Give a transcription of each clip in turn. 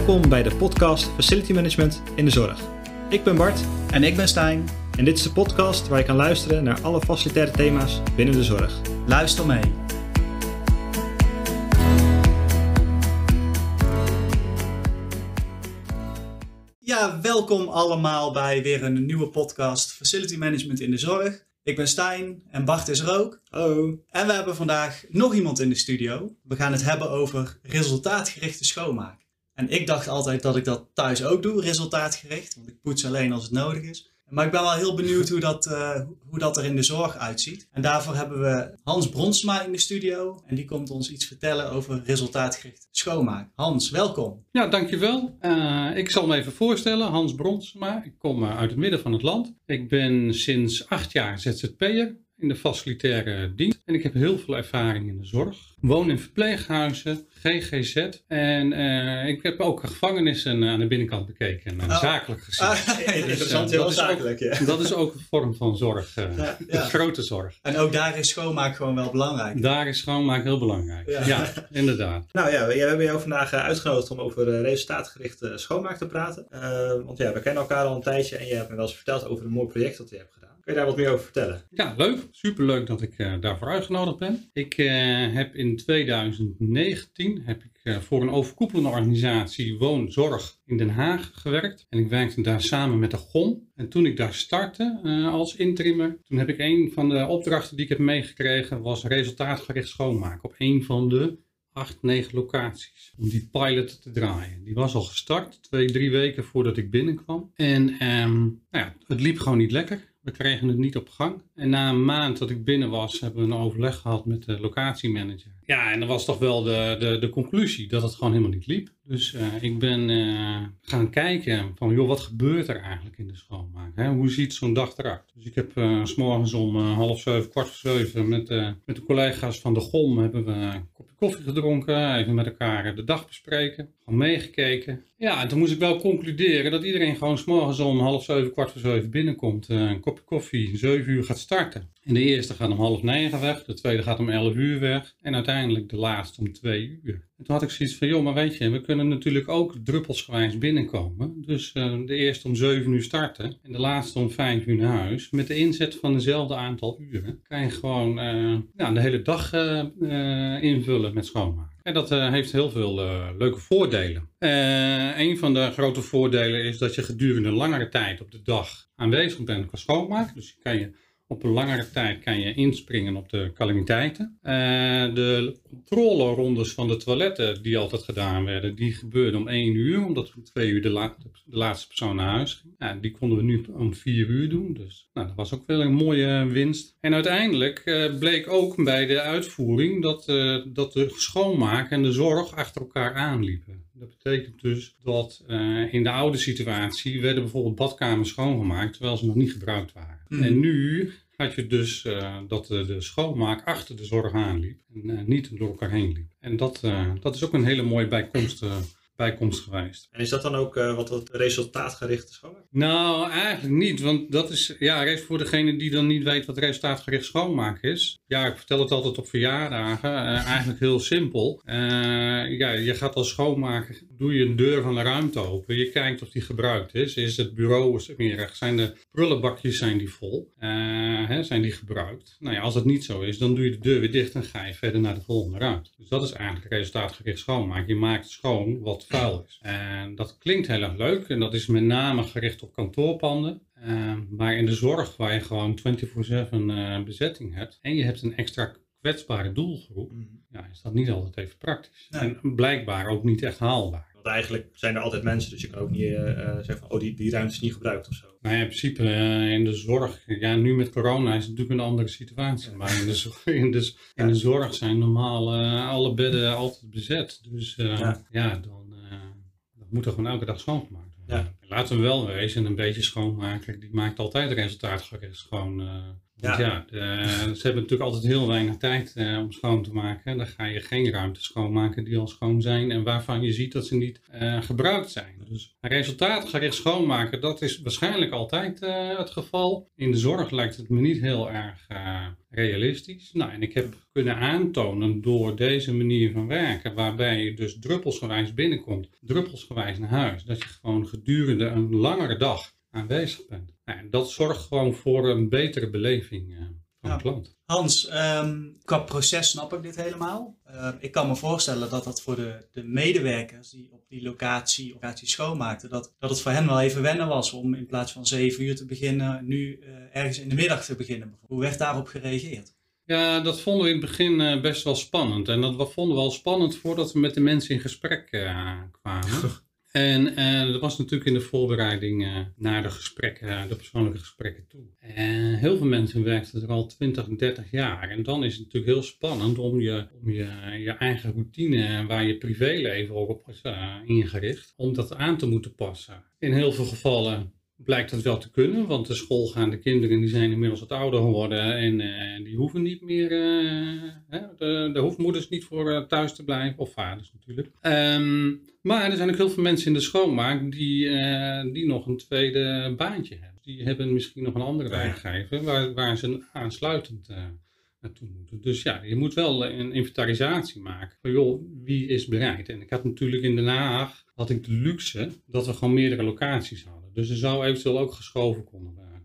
Welkom bij de podcast Facility Management in de Zorg. Ik ben Bart En ik ben Stijn. en dit is de podcast waar je kan luisteren naar alle facilitaire thema's binnen de zorg. Luister mee. Ja, welkom allemaal bij weer een nieuwe podcast Facility Management in de Zorg. Ik ben Stijn en Bart is er ook. Hallo. En we hebben vandaag nog iemand in de studio. We gaan het hebben over resultaatgerichte schoonmaak. En ik dacht altijd dat ik dat thuis ook doe, resultaatgericht. Want ik poets alleen als het nodig is. Maar ik ben wel heel benieuwd hoe dat, eh, hoe dat er in de zorg uitziet. En daarvoor hebben we Hans Bronsma in de studio. En die komt ons iets vertellen over resultaatgericht schoonmaak. Hans, welkom. Ja, dankjewel. Eh ik zal me even voorstellen, Hans Bronsma. Ik kom eh, uit het midden van het land. Ik ben sinds acht jaar ZZP'er in de facilitaire dienst. En ik heb heel veel ervaring in de zorg. Woon in verpleeghuizen, GGZ. En eh, ik heb ook gevangenissen aan de binnenkant bekeken, eh, Oh. zakelijk gezien. Ah, Interessant, Dus, eh, heel dat is ook- zakelijk. Ja. Dat is ook een vorm van zorg, eh, Ja, ja. grote zorg. En ook daar is schoonmaak gewoon wel belangrijk. Daar is schoonmaak heel belangrijk. Ja. Inderdaad. Nou ja, we, we hebben jou vandaag eh, uitgenodigd om over eh, resultaatgerichte schoonmaak te praten. Eh, want ja, we kennen elkaar al een tijdje en je hebt me wel eens verteld over een mooi project dat je hebt gedaan. Daar wat meer over vertellen? Ja, leuk. Superleuk dat ik eh, daarvoor uitgenodigd ben. Ik eh, heb in 2019 heb ik, eh, voor een overkoepelende organisatie Woonzorg in Den Haag gewerkt. En ik werkte daar samen met de GOM. En toen ik daar startte als interimmer, toen heb ik een van de opdrachten die ik heb meegekregen, was resultaatgericht schoonmaken op een van de acht, negen locaties. Om die pilot te draaien. Die was al gestart, twee, drie weken voordat ik binnenkwam. En ehm, nou ja, het liep gewoon niet lekker. We kregen het niet op gang. En na een maand dat ik binnen was, hebben we een overleg gehad met de locatiemanager. Ja, en dat was toch wel de, de, de conclusie dat het gewoon helemaal niet liep. Dus eh, ik ben eh, gaan kijken van, joh, wat gebeurt er eigenlijk in de schoonmaak? Hè? Hoe ziet zo'n dag eruit? Dus ik heb eh, s s'morgens om half zeven, kwart voor zeven met, met de collega's van de GOM hebben we een kopje koffie gedronken. Even met elkaar de dag bespreken. Gewoon meegekeken. Ja, en toen moest ik wel concluderen dat iedereen gewoon s'morgens om half zeven, kwart voor zeven binnenkomt. eh, een kopje koffie, zeven uur gaat starten. En de eerste gaat om half negen weg, de tweede gaat om elf uur weg. En uiteindelijk de laatste om twee uur. En toen had ik zoiets van, joh, maar weet je, we kunnen natuurlijk ook druppelsgewijs binnenkomen. Dus eh, de eerste om zeven uur starten en de laatste om vijf uur naar huis. Met de inzet van dezelfde aantal uren kan je gewoon eh, de hele dag invullen met schoonmaken. En dat eh, heeft heel veel eh, leuke voordelen. Eh, een van de grote voordelen is dat je gedurende langere tijd op de dag aanwezig bent qua schoonmaak. Dus je kan je op een langere tijd kan je inspringen op de calamiteiten. Eh, de controlerondes van de toiletten die altijd gedaan werden, die gebeurden om 1 uur, omdat om 2 uur de, de laatste persoon naar huis ging. Ja, die konden we nu om 4 uur doen, dus nou, dat was ook wel een mooie winst. En uiteindelijk eh, bleek ook bij de uitvoering dat, eh, dat de schoonmaak en de zorg achter elkaar aanliepen. Dat betekent dus dat eh, in de oude situatie werden bijvoorbeeld badkamers schoongemaakt terwijl ze nog niet gebruikt waren. Mhm. En nu had je dus eh, dat de, de schoonmaak achter de zorg aanliep en eh, niet door elkaar heen liep. En dat, dat is ook een hele mooie bijkomst, bijkomst geweest. En is dat dan ook eh, wat het resultaatgerichte schoonmaak? Nou, eigenlijk niet, want dat is, ja, voor degene die dan niet weet wat resultaatgericht schoonmaken is. Ja, ik vertel het altijd op verjaardagen, eh, eigenlijk heel simpel. Eh, ja, je gaat als schoonmaker, doe je een deur van de ruimte open, je kijkt of die gebruikt is. Is het bureau smerig? Zijn de prullenbakjes zijn die vol? Eh, hè, zijn die gebruikt? Nou ja, als dat niet zo is, dan doe je de deur weer dicht en ga je verder naar de volgende ruimte. Dus dat is eigenlijk resultaatgericht schoonmaken. Je maakt schoon wat vuil is. En dat klinkt heel erg leuk en dat is met name gericht op kantoorpanden. Eh, maar in de zorg, waar je gewoon 24/7 eh, bezetting hebt en je hebt een extra kwetsbare doelgroep, ja, is dat niet altijd even praktisch. Nee. En blijkbaar ook niet echt haalbaar. Want eigenlijk zijn er altijd mensen, dus je kan ook niet eh, eh, zeggen van, oh, die, die ruimte is niet gebruikt of zo. Nou ja, in principe eh, in de zorg, ja, nu met corona is het natuurlijk een andere situatie. Maar in de, zorg- in de, in de zorg zijn normaal alle bedden altijd bezet. Dus Ja. dan, moet er gewoon elke dag schoongemaakt worden. Ja. laten we wel wezen, een beetje schoonmaker, die maakt altijd resultaatgericht schoon. Ja, ja ze hebben natuurlijk altijd heel weinig tijd uh, om schoon te maken. Dan ga je geen ruimte schoonmaken die al schoon zijn en waarvan je ziet dat ze niet uh, gebruikt zijn. Dus resultaatgericht schoonmaken, dat is waarschijnlijk altijd het geval. In de zorg lijkt het me niet heel erg realistisch. Nou, en ik heb kunnen aantonen door deze manier van werken, waarbij je dus druppelsgewijs binnenkomt, druppelsgewijs naar huis, dat je gewoon gedurende een langere dag aanwezig bent. Nou, dat zorgt gewoon voor een betere beleving uh, van de klant. Hans, um, qua proces snap ik dit helemaal. Uh, ik kan me voorstellen dat dat voor de, de medewerkers die op die locatie, locatie schoonmaakten, dat, dat het voor hen wel even wennen was om in plaats van 7 uur te beginnen, nu uh, ergens in de middag te beginnen. Hoe werd daarop gereageerd? Ja, dat vonden we in het begin uh, best wel spannend. En dat vonden we al spannend voordat we met de mensen in gesprek kwamen. En uh, dat was natuurlijk in de voorbereiding uh, naar de gesprekken, de persoonlijke gesprekken toe. En heel veel mensen werkten er al 20, 30 jaar. En dan is het natuurlijk heel spannend om je, om je, je eigen routine, waar je privéleven ook op is uh, ingericht, om dat aan te moeten passen. In heel veel gevallen blijkt dat wel te kunnen, want de schoolgaande kinderen die zijn inmiddels wat ouder geworden en uh, die hoeven niet meer, uh, hè, de, de hoefmoeders niet voor uh, thuis te blijven, of vaders natuurlijk. Um, maar er zijn ook heel veel mensen in de schoonmaak die, die nog een tweede baantje hebben. Die hebben misschien nog een andere werkgever waar, waar ze aansluitend moeten. Dus ja, je moet wel een inventarisatie maken van joh, wie is bereid. En ik had natuurlijk in Den Haag, had ik de luxe dat we gewoon meerdere locaties hadden. Dus er zou eventueel ook geschoven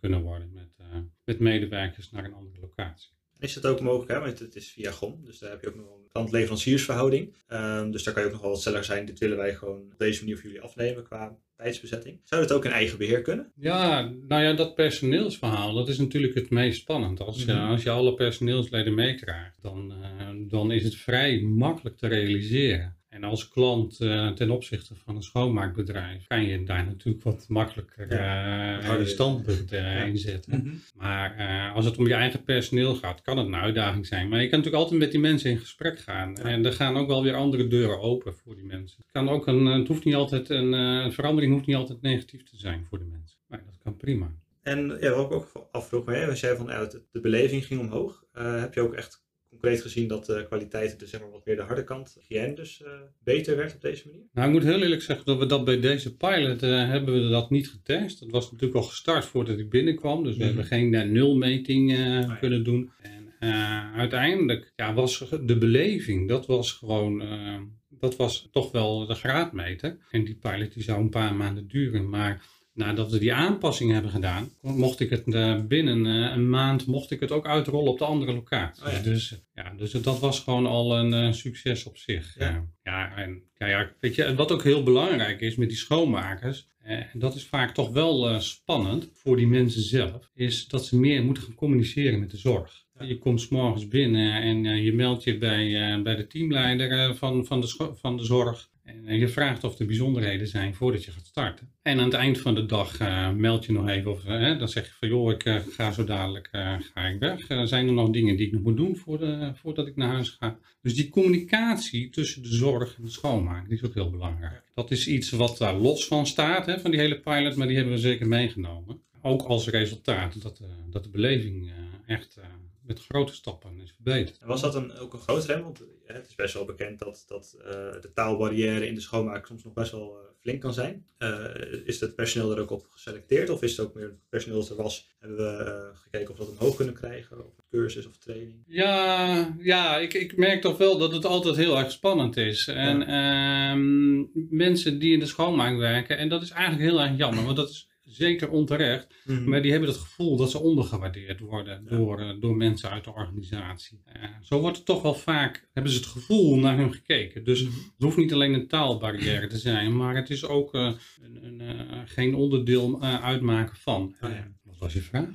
kunnen worden met, uh, met medewerkers naar een andere locatie. Is dat ook mogelijk, hè? want het is via GOM, dus daar heb je ook nog een klant-leveranciersverhouding. Um, dus daar kan je ook nog wel wat sneller zijn. Dit willen wij gewoon op deze manier voor jullie afnemen qua tijdsbezetting. Zou dat ook in eigen beheer kunnen? Ja, nou ja, dat personeelsverhaal, dat is natuurlijk het meest spannend. Als je, -hmm. als je alle personeelsleden meekrijgt, dan, uh, dan is het vrij makkelijk te realiseren. En als klant uh, ten opzichte van een schoonmaakbedrijf kan je daar natuurlijk wat makkelijker ja, je standpunt uh, ja. inzetten. Mm -hmm. Maar als het om je eigen personeel gaat, kan het een uitdaging zijn. Maar je kan natuurlijk altijd met die mensen in gesprek gaan. Ja. En er gaan ook wel weer andere deuren open voor die mensen. Het, kan ook een, het hoeft niet altijd een, een verandering hoeft niet altijd negatief te zijn voor de mensen. Maar dat kan prima. En ja, wat ik ook afvroeg, hè, als jij van ja, de beleving ging omhoog, heb je ook echt concreet gezien dat de kwaliteit, dus zeg maar wat meer de harde kant, hygiëne dus uh, beter werd op deze manier? Nou, ik moet heel eerlijk zeggen dat we dat bij deze pilot uh, hebben we dat niet getest. Dat was natuurlijk al gestart voordat ik binnenkwam, dus we mm -hmm. hebben geen uh, nulmeting oh, ja. kunnen doen. En uiteindelijk ja, was de beleving, dat was gewoon dat was toch wel de graadmeter. En die pilot die zou een paar maanden duren, maar nadat we die aanpassing hebben gedaan, mocht ik het uh, binnen uh, een maand mocht ik het ook uitrollen op de andere locatie. Oh ja. Dus, ja, dus dat was gewoon al een succes op zich. Ja. ja, en ja, weet je, wat ook heel belangrijk is met die schoonmakers, en dat is vaak toch wel spannend voor die mensen zelf, is dat ze meer moeten gaan communiceren met de zorg. Je komt s morgens binnen en je meldt je bij, bij de teamleider van, van, de van de zorg. En je vraagt of er bijzonderheden zijn voordat je gaat starten. En aan het eind van de dag uh, meld je nog even of uh, dan zeg je van joh, ik uh, ga zo dadelijk ga ik weg. zijn er nog dingen die ik nog moet doen voor voordat ik naar huis ga? Dus die communicatie tussen de zorg en de schoonmaak, die is ook heel belangrijk. Dat is iets wat daar los van staat, hè, van die hele pilot, maar die hebben we zeker meegenomen. Ook als resultaat dat, dat de beleving echt met grote stappen is verbeterd. En was dat een, ook een groot rem? Want het is best wel bekend dat, dat uh, de taalbarrière in de schoonmaak soms nog best wel uh, flink kan zijn. Uh, is het personeel er ook op geselecteerd? Of is het ook meer het personeel dat er was? Hebben we gekeken of we dat omhoog kunnen krijgen? Of cursus of training? Ja, ja ik, ik merk toch wel dat het altijd heel erg spannend is. En ja. Ehm, mensen die in de schoonmaak werken, en dat is eigenlijk heel erg jammer, want dat is zeker onterecht. Mm -hmm. Maar die hebben het gevoel dat ze ondergewaardeerd worden ja. door, uh, door mensen uit de organisatie. Uh, zo wordt het toch wel vaak, hebben ze het gevoel naar hun gekeken. Dus -hmm. het hoeft niet alleen een taalbarrière te zijn, maar het is ook uh, een, een, geen onderdeel uitmaken van. Oh, ja. Was je vraag?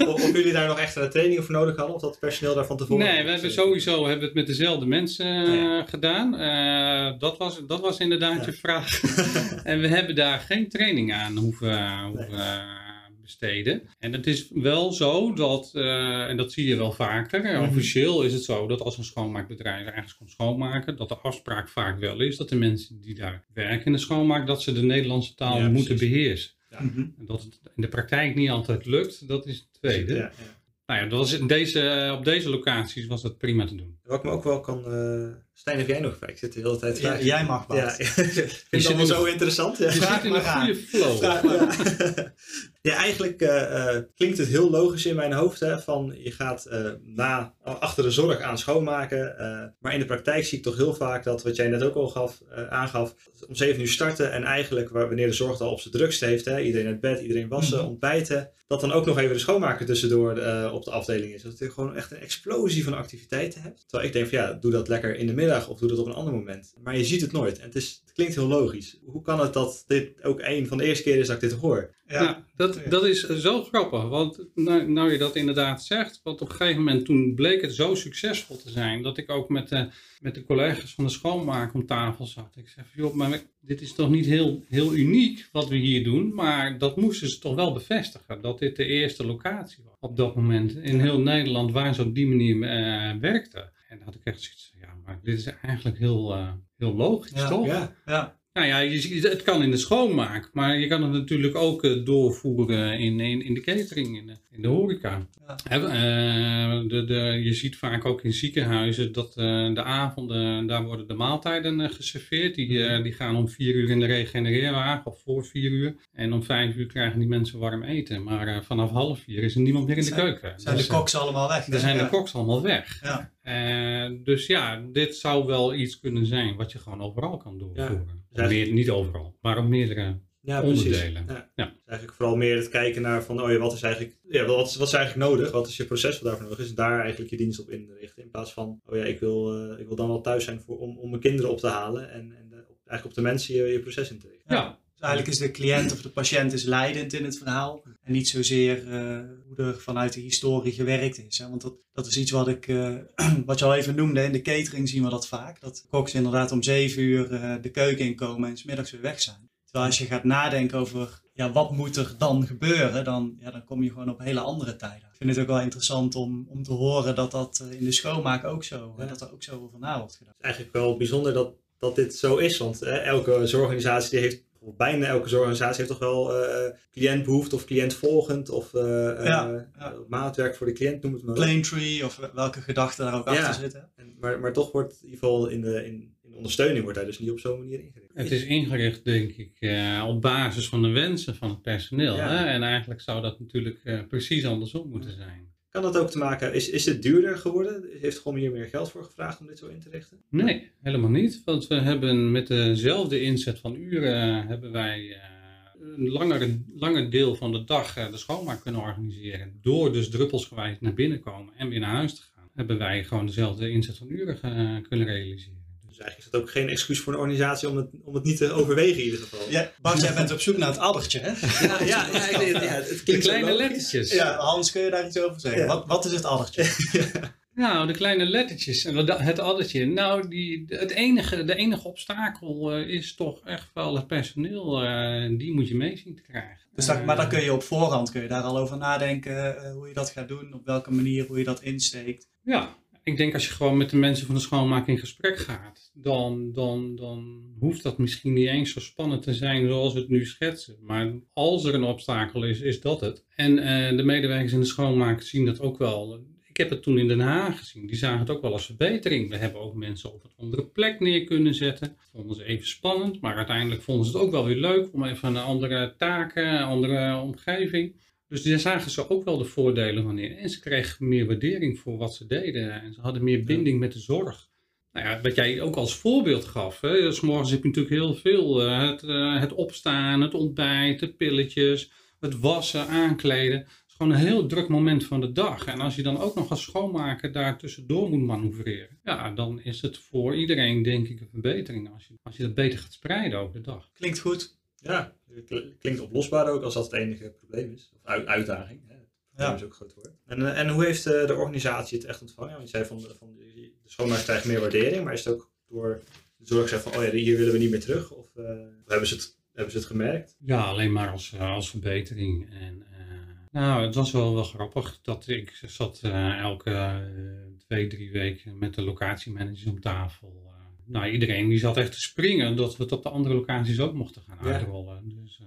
of, of jullie daar nog extra training voor nodig hadden, of dat personeel daar van tevoren? Nee, we hebben sowieso hebben het met dezelfde mensen oh, ja. gedaan. Uh, dat, was, dat was inderdaad ja. je vraag. en we hebben daar geen training aan hoeven, hoeven nee. besteden. En het is wel zo dat, eh, en dat zie je wel vaker, Mhm. officieel is het zo dat als een schoonmaakbedrijf ergens komt schoonmaken, dat de afspraak vaak wel is dat de mensen die daar werken in de schoonmaak, dat ze de Nederlandse taal Ja, moeten precies. beheersen. Ja. Mhm. En dat het in de praktijk niet altijd lukt, dat is het tweede. Ja, ja. Nou ja, dat was in deze, op deze locaties was dat prima te doen. Wat ik me ook wel kan... Stijn, heb jij nog gevraagd? Ik zit de hele tijd Ja, vragen. jij mag, Bart. Ja, ik vind het allemaal zo interessant. Ja. Je Vraag zit in een maar aan. goede flow. Vraag maar aan. Ja, ja eigenlijk eh, eh, klinkt het heel logisch in mijn hoofd. Hè, van je gaat eh, na, achter de zorg aan schoonmaken. maar in de praktijk zie ik toch heel vaak dat, wat jij net ook al gaf, aangaf, om 7 uur starten. En eigenlijk wanneer de zorg al op zijn drukste heeft, hè, iedereen uit bed, iedereen wassen, Mhm. ontbijten. Dat dan ook nog even de schoonmaker tussendoor op de afdeling is. Dat je gewoon echt een explosie van activiteiten hebt. Terwijl ik denk van ja, doe dat lekker in de middag of doe dat op een ander moment. Maar je ziet het nooit. En het, is, het klinkt heel logisch. Hoe kan het dat dit ook een van de eerste keer is dat ik dit hoor? Ja. Nou, dat, dat is zo grappig, want nou, nou je dat inderdaad zegt, want op een gegeven moment toen bleek het zo succesvol te zijn, dat ik ook met de, met de collega's van de schoonmaak om tafel zat. Ik zei van, joh, maar dit is toch niet heel, heel uniek wat we hier doen, maar dat moesten ze toch wel bevestigen, dat dit de eerste locatie was op dat moment in heel Nederland waar ze op die manier eh, werkten. En dan had ik echt zoiets ja, maar dit is eigenlijk heel, eh, heel logisch, Ja, toch? Ja, Ja. Nou ja, het kan in de schoonmaak, maar je kan het natuurlijk ook eh, doorvoeren in, in, in de catering, in de, in de horeca. Ja. Eh, de, de, je ziet vaak ook in ziekenhuizen dat eh, de avonden, daar worden de maaltijden geserveerd. Die, eh, die gaan om vier uur in de regenereerwagen of voor vier uur. En om vijf uur krijgen die mensen warm eten. Maar vanaf half vier is er niemand meer in de Zijn- keuken. Zijn Dus, de koks allemaal weg? dan zijn Ja. de koks allemaal weg. Ja. Dus ja, dit zou wel iets kunnen zijn wat je gewoon overal kan doorvoeren. Meer, niet overal, maar op meerdere. ja Onderdelen. Ja. Ja. Het is eigenlijk vooral meer het kijken naar van, oh ja, wat is eigenlijk, ja, wat is, wat is eigenlijk nodig? Wat is je proces wat daarvoor nodig is? En daar eigenlijk je dienst op inrichten. In plaats van, oh ja, ik wil, eh, ik wil dan wel thuis zijn voor, om, om mijn kinderen op te halen. En, en eigenlijk op de mensen je, je proces in te richten. Ja, eigenlijk is de cliënt of de patiënt is leidend in het verhaal. En niet zozeer eh, hoe er vanuit de historie gewerkt is. Hè? Want dat, dat is iets wat, ik, eh, wat je al even noemde. In de catering zien we dat vaak. Dat koks inderdaad om zeven uur eh, de keuken inkomen en 's middags weer weg zijn. Terwijl als je gaat nadenken over ja, wat moet er dan gebeuren, dan, ja, dan kom je gewoon op hele andere tijden. Ik vind het ook wel interessant om, om te horen dat dat in de schoonmaak ook zo, Ja. dat er ook zo over na wordt gedaan. Het is eigenlijk wel bijzonder dat, dat dit zo is. Want elke zorgorganisatie die heeft, bijna elke zorgorganisatie heeft toch wel eh cliëntbehoefte of cliëntvolgend of eh, eh, Ja, ja. maatwerk voor de cliënt, noem het maar. Plaintree of welke gedachten daar ook Ja. achter zitten. En, maar, maar toch wordt in ieder geval in de, in, in de ondersteuning wordt daar dus niet op zo'n manier ingericht. het is ingericht, denk ik, eh, op basis van de wensen van het personeel. Ja. Hè? En eigenlijk zou dat natuurlijk eh, precies andersom moeten zijn. Kan dat ook te maken, is, is het duurder geworden? Heeft gewoon hier meer geld voor gevraagd om dit zo in te richten? Nee, helemaal niet. Want we hebben met dezelfde inzet van uren eh, hebben wij eh, een langer, langer deel van de dag eh, de schoonmaak kunnen organiseren. Door dus druppelsgewijs naar binnen komen en weer naar huis te gaan. Hebben wij gewoon dezelfde inzet van uren kunnen realiseren. Dus eigenlijk is dat ook geen excuus voor een organisatie om het, om het niet te overwegen in ieder geval. Ja, Bart, jij bent op zoek naar het addertje, hè? ja, ja, ja, ik denk- ja, het De kleine lettertjes. Ja, Hans, kun je daar iets over zeggen? Ja. Wat, wat is het addertje? Nou, de kleine lettertjes en het addertje. Nou, die, het enige, de enige obstakel eh, is toch echt wel het personeel. eh, die moet je mee zien te krijgen. Dus dat, maar dan Eh, kun je op voorhand kun je daar al over nadenken hoe je dat gaat doen, op welke manier, hoe je dat insteekt. Ja, ik denk als je gewoon met de mensen van de schoonmaak in gesprek gaat, dan, dan, dan hoeft dat misschien niet eens zo spannend te zijn zoals we het nu schetsen. Maar als er een obstakel is, is dat het. En eh, de medewerkers in de schoonmaak zien dat ook wel. Ik heb het toen in Den Haag gezien. Die zagen het ook wel als verbetering. We hebben ook mensen op een andere plek neer kunnen zetten. Vonden ze even spannend, maar uiteindelijk vonden ze het ook wel weer leuk om even een andere taken, andere omgeving. Dus daar zagen ze ook wel de voordelen van in. En ze kregen meer waardering voor wat ze deden. En ze hadden meer binding met de zorg. Nou ja, wat jij ook als voorbeeld gaf. Hè? Dus morgens heb je natuurlijk heel veel. eh, het, eh, het opstaan, het ontbijt, de pilletjes, het wassen, aankleden. Het is gewoon een heel druk moment van de dag. En als je dan ook nog als schoonmaker daar tussendoor moet manoeuvreren. Ja, dan is het voor iedereen denk ik een verbetering. Als je, als je dat beter gaat spreiden over de dag. Klinkt goed. Ja, kl- klinkt oplosbaar ook als dat het enige probleem is. Of uit- uitdaging. Hè. Het probleem Ja. is ook een groot woord. En, eh, en hoe heeft eh, de organisatie het echt ontvangen? Want je zei van, de- van de, de schoonmaak krijgt meer waardering, maar is het ook door de zorg gezegd van, oh ja, hier willen we niet meer terug? Of eh, hebben, ze het, hebben ze het gemerkt? Ja, alleen maar als, als verbetering. En eh, Nou, het was wel wel grappig dat ik zat uh, elke uh, twee, drie weken met de locatiemanager om tafel. Nou, iedereen die zat echt te springen dat we het op de andere locaties ook mochten gaan Ja. uitrollen. Dus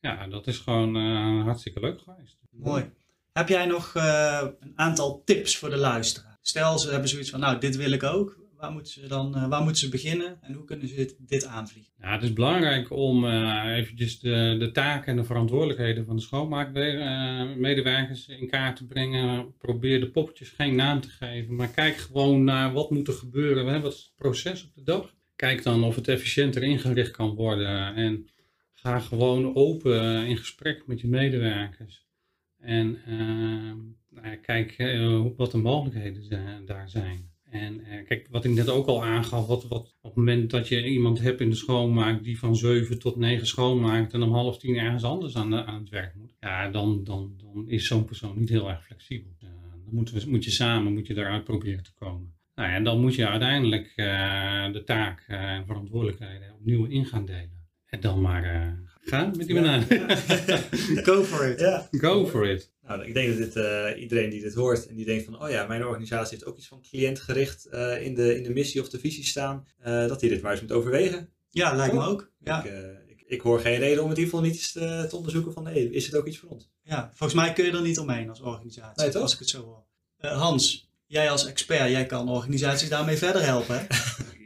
ja, dat is gewoon hartstikke leuk geweest. Mooi. Heb jij nog een aantal tips voor de luisteraar? Stel, ze hebben zoiets van, nou, dit wil ik ook. Waar moeten ze dan waar moeten ze beginnen en hoe kunnen ze dit, aanvliegen? Ja, het is belangrijk om uh, eventjes de, de taken en de verantwoordelijkheden van de schoonmaakmedewerkers in kaart te brengen. Probeer de poppetjes geen naam te geven, maar kijk gewoon naar wat moet er gebeuren. Wat is het proces op de dag? Kijk dan of het efficiënter ingericht kan worden en ga gewoon open in gesprek met je medewerkers. En nou, kijk wat de mogelijkheden daar zijn. En uh, kijk, wat ik net ook al aangaf, wat, wat, op het moment dat je iemand hebt in de schoonmaak die van 7 tot 9 schoonmaakt en om half tien ergens anders aan, aan het werk moet, ja, dan, dan, dan is zo'n persoon niet heel erg flexibel. Uh, dan moet, we, moet je samen moet je daaruit proberen te komen. Nou ja, en dan moet je uiteindelijk uh, de taak en verantwoordelijkheden opnieuw in gaan delen. En dan maar gaan met die banaan. Go for it. Go for it. Nou, ik denk dat dit, uh, iedereen die dit hoort en die denkt van, oh ja, mijn organisatie heeft ook iets van cliëntgericht uh, in, de, in de missie of de visie staan, uh, dat hij dit maar eens moet overwegen. Ja, lijkt me ook. Ja. Ik, ik, ik, hoor geen reden om het in ieder geval niet eens te, te onderzoeken van, nee, is het ook iets voor ons? Ja, volgens mij kun je er niet omheen als organisatie, nee, toch? als ik het zo hoor. Hans, jij als expert, jij kan organisaties daarmee verder helpen, hè?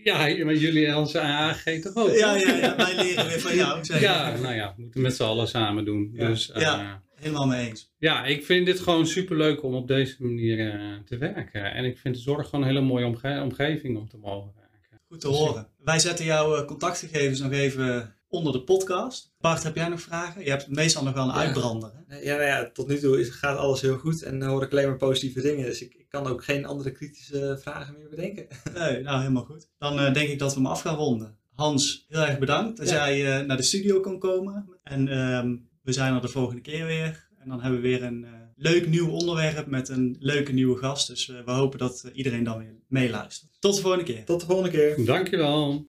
Ja, maar jullie als AAG toch ook? Ja, ja, ja, wij leren weer van jou. Zeg. Ja, nou ja, we moeten met z'n allen samen doen. Ja. Dus, uh, ja, helemaal mee eens. Ja, ik vind dit gewoon superleuk om op deze manier uh, te werken. En ik vind de zorg gewoon een hele mooie omge omgeving om te mogen werken. Goed te horen. Wij zetten jouw uh, contactgegevens nog even onder de podcast. Bart, heb jij nog vragen? Je hebt meestal nog wel een Ja. uitbrander. Hè? Ja, nou ja, tot nu toe is, gaat alles heel goed en hoor ik alleen maar positieve dingen. Dus ik, ik kan ook geen andere kritische vragen meer bedenken. Nee, nou helemaal goed. Dan uh, denk ik dat we hem af gaan ronden. Hans, heel erg bedankt dat Ja. jij uh, naar de studio kon komen. En uh, we zijn er de volgende keer weer. En dan hebben we weer een uh, leuk nieuw onderwerp met een leuke nieuwe gast. Dus uh, we hopen dat iedereen dan weer meeluistert. Tot de volgende keer. Tot de volgende keer. Dankjewel.